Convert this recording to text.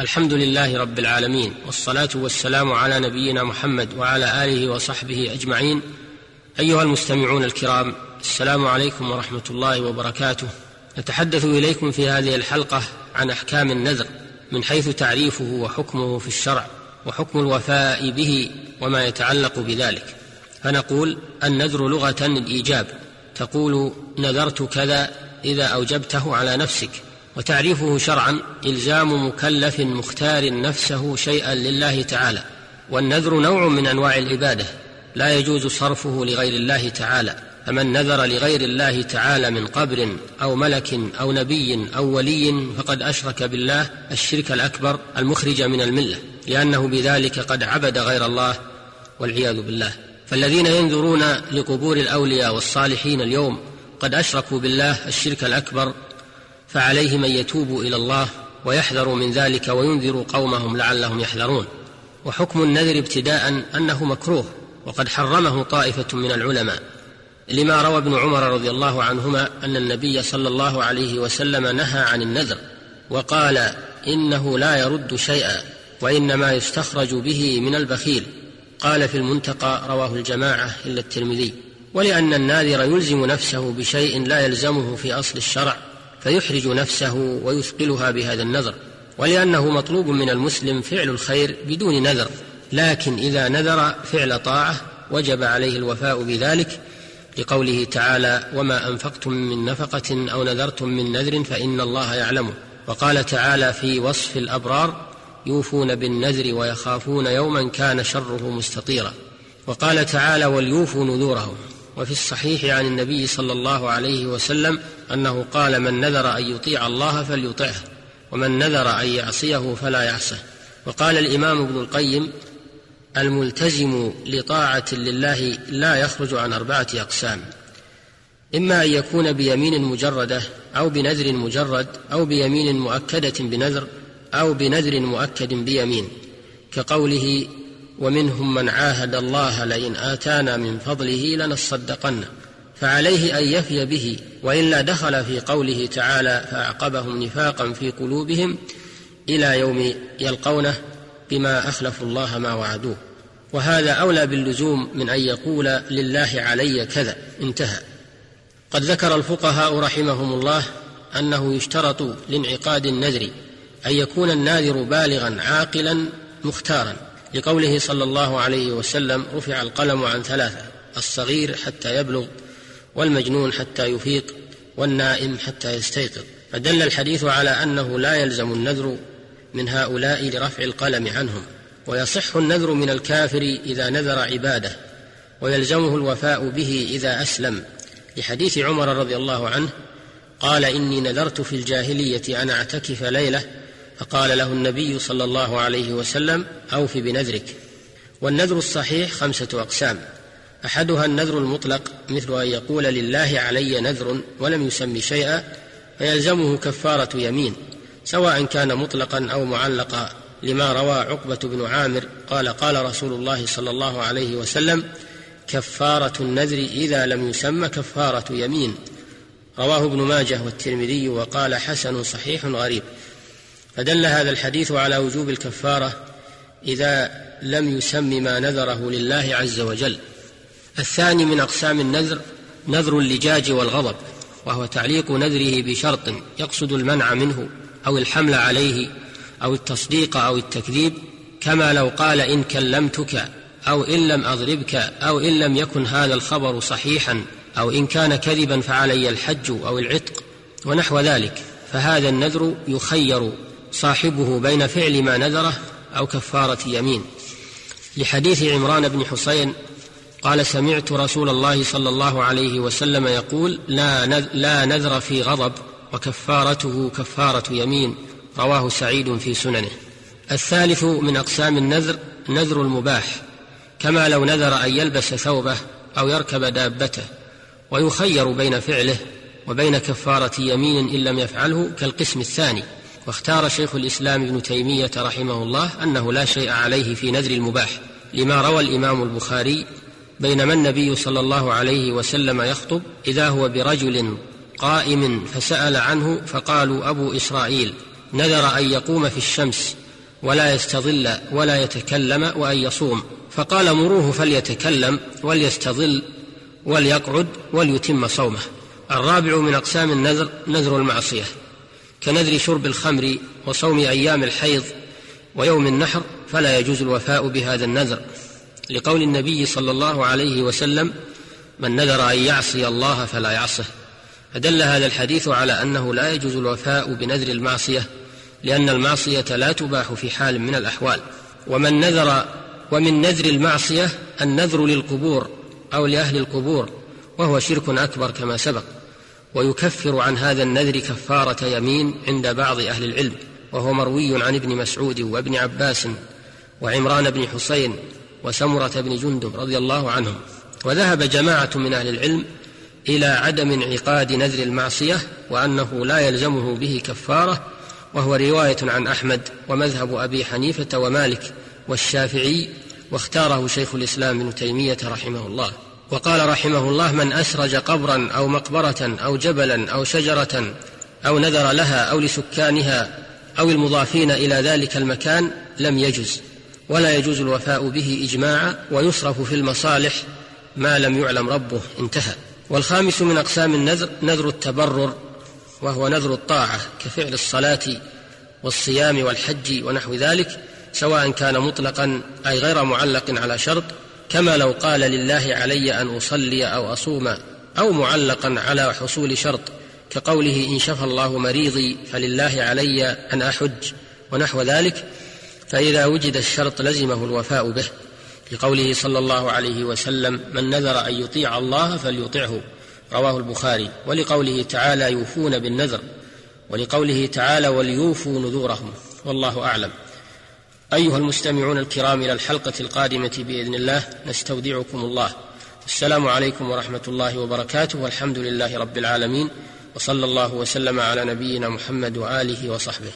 الحمد لله رب العالمين والصلاة والسلام على نبينا محمد وعلى آله وصحبه أجمعين. أيها المستمعون الكرام السلام عليكم ورحمة الله وبركاته. نتحدث إليكم في هذه الحلقة عن أحكام النذر من حيث تعريفه وحكمه في الشرع وحكم الوفاء به وما يتعلق بذلك. فنقول النذر لغة الايجاب تقول نذرت كذا إذا أوجبته على نفسك. وتعريفه شرعا إلزام مكلف مختار نفسه شيئا لله تعالى والنذر نوع من أنواع العبادة لا يجوز صرفه لغير الله تعالى فمن نذر لغير الله تعالى من قبر أو ملك أو نبي أو ولي فقد أشرك بالله الشرك الأكبر المخرج من الملة لأنه بذلك قد عبد غير الله والعياذ بالله. فالذين ينذرون لقبور الأولياء والصالحين اليوم قد أشركوا بالله الشرك الأكبر فعليه من يتوب إلى الله ويحذر من ذلك وينذر قومهم لعلهم يحذرون. وحكم النذر ابتداء أنه مكروه وقد حرمه طائفة من العلماء. لما روى ابن عمر رضي الله عنهما أن النبي صلى الله عليه وسلم نهى عن النذر وقال إنه لا يرد شيئا وإنما يستخرج به من البخيل. قال في المنتقى رواه الجماعة إلا الترمذي. ولأن الناذر يلزم نفسه بشيء لا يلزمه في أصل الشرع فيحرج نفسه ويثقلها بهذا النذر ولأنه مطلوب من المسلم فعل الخير بدون نذر لكن إذا نذر فعل طاعة وجب عليه الوفاء بذلك لقوله تعالى وما أنفقتم من نفقة أو نذرتم من نذر فإن الله يعلمه وقال تعالى في وصف الأبرار يوفون بالنذر ويخافون يوما كان شره مستطيرا وقال تعالى وليوفوا نذورهم وفي الصحيح عن النبي صلى الله عليه وسلم أنه قال من نذر أن يطيع الله فليطعه ومن نذر أن يعصيه فلا يعصه. وقال الإمام ابن القيم الملتزم لطاعة لله لا يخرج عن أربعة أقسام. إما أن يكون بيمين مجردة أو بنذر مجرد أو بيمين مؤكدة بنذر أو بنذر مؤكد بيمين كقوله ومنهم من عاهد الله لئن آتانا من فضله لنصدقن فعليه أن يفي به وإلا دخل في قوله تعالى فأعقبهم نفاقا في قلوبهم إلى يوم يلقونه بما أخلفوا الله ما وعدوه. وهذا أولى باللزوم من أن يقول لله علي كذا انتهى. قد ذكر الفقهاء رحمهم الله أنه يشترط لانعقاد النذر أن يكون الناذر بالغا عاقلا مختارا. لقوله صلى الله عليه وسلم رفع القلم عن ثلاثة الصغير حتى يبلغ والمجنون حتى يفيق والنائم حتى يستيقظ. فدل الحديث على أنه لا يلزم النذر من هؤلاء لرفع القلم عنهم ويصح النذر من الكافر إذا نذر عباده ويلزمه الوفاء به إذا أسلم. لحديث عمر رضي الله عنه قال إني نذرت في الجاهلية أن أعتكف ليلة فقال له النبي صلى الله عليه وسلم أوف بنذرك. والنذر الصحيح خمسة أقسام. أحدها النذر المطلق مثل أن يقول لله علي نذر ولم يسم شيئا فيلزمه كفارة يمين سواء كان مطلقا أو معلقا لما روى عقبة بن عامر قال قال رسول الله صلى الله عليه وسلم كفارة النذر إذا لم يسم كفارة يمين. رواه ابن ماجه والترمذي وقال حسن صحيح غريب. فدل هذا الحديث على وجوب الكفارة إذا لم يسم ما نذره لله عز وجل. الثاني من أقسام النذر نذر اللجاج والغضب وهو تعليق نذره بشرط يقصد المنع منه أو الحمل عليه أو التصديق أو التكذيب كما لو قال إن كلمتك أو إن لم أضربك أو إن لم يكن هذا الخبر صحيحا أو إن كان كذبا فعلي الحج أو العتق ونحو ذلك. فهذا النذر يخير صاحبه بين فعل ما نذره أو كفارة يمين. لحديث عمران بن حسين قال سمعت رسول الله صلى الله عليه وسلم يقول لا لا نذر في غضب وكفارته كفارة يمين. رواه سعيد في سننه. الثالث من أقسام النذر نذر المباح. كما لو نذر أن يلبس ثوبه أو يركب دابته ويخير بين فعله وبين كفارة يمين إن لم يفعله كالقسم الثاني. واختار شيخ الإسلام ابن تيمية رحمه الله أنه لا شيء عليه في نذر المباح لما روى الإمام البخاري بينما النبي صلى الله عليه وسلم يخطب إذا هو برجل قائم فسأل عنه فقالوا أبو إسرائيل نذر أن يقوم في الشمس ولا يستظل ولا يتكلم وأن يصوم فقال مروه فليتكلم وليستظل وليقعد وليتم صومه. الرابع من أقسام النذر نذر المعصية. كنذر شرب الخمر وصوم أيام الحيض ويوم النحر فلا يجوز الوفاء بهذا النذر. لقول النبي صلى الله عليه وسلم من نذر أن يعصي الله فلا يعصه. فدل هذا الحديث على أنه لا يجوز الوفاء بنذر المعصية لأن المعصية لا تباح في حال من الأحوال. ومن نذر ومن نذر المعصية النذر للقبور أو لأهل القبور وهو شرك أكبر كما سبق. ويكفر عن هذا النذر كفارة يمين عند بعض أهل العلم وهو مروي عن ابن مسعود وابن عباس وعمران بن حسين وسمرة بن جندب رضي الله عنهم. وذهب جماعة من أهل العلم إلى عدم انعقاد نذر المعصية وأنه لا يلزمه به كفارة وهو رواية عن أحمد ومذهب أبي حنيفة ومالك والشافعي واختاره شيخ الإسلام ابن تيمية رحمه الله. وقال رحمه الله من أسرج قبرا أو مقبرة أو جبلا أو شجرة أو نذر لها أو لسكانها أو المضافين إلى ذلك المكان لم يجز ولا يجوز الوفاء به إجماعا ويصرف في المصالح ما لم يعلم ربه انتهى. والخامس من أقسام النذر نذر التبرر وهو نذر الطاعة كفعل الصلاة والصيام والحج ونحو ذلك سواء كان مطلقا أي غير معلق على شرط كما لو قال لله علي أن أصلي أو أصوم أو معلقا على حصول شرط كقوله إن شفى الله مريضي فلله علي أن أحج ونحو ذلك فإذا وجد الشرط لزمه الوفاء به. لقوله صلى الله عليه وسلم من نذر أن يطيع الله فليطعه. رواه البخاري. ولقوله تعالى يوفون بالنذر. ولقوله تعالى وليوفوا نذورهم. والله أعلم. أيها المستمعون الكرام إلى الحلقة القادمة بإذن الله نستودعكم الله. السلام عليكم ورحمة الله وبركاته والحمد لله رب العالمين وصلى الله وسلم على نبينا محمد وآله وصحبه.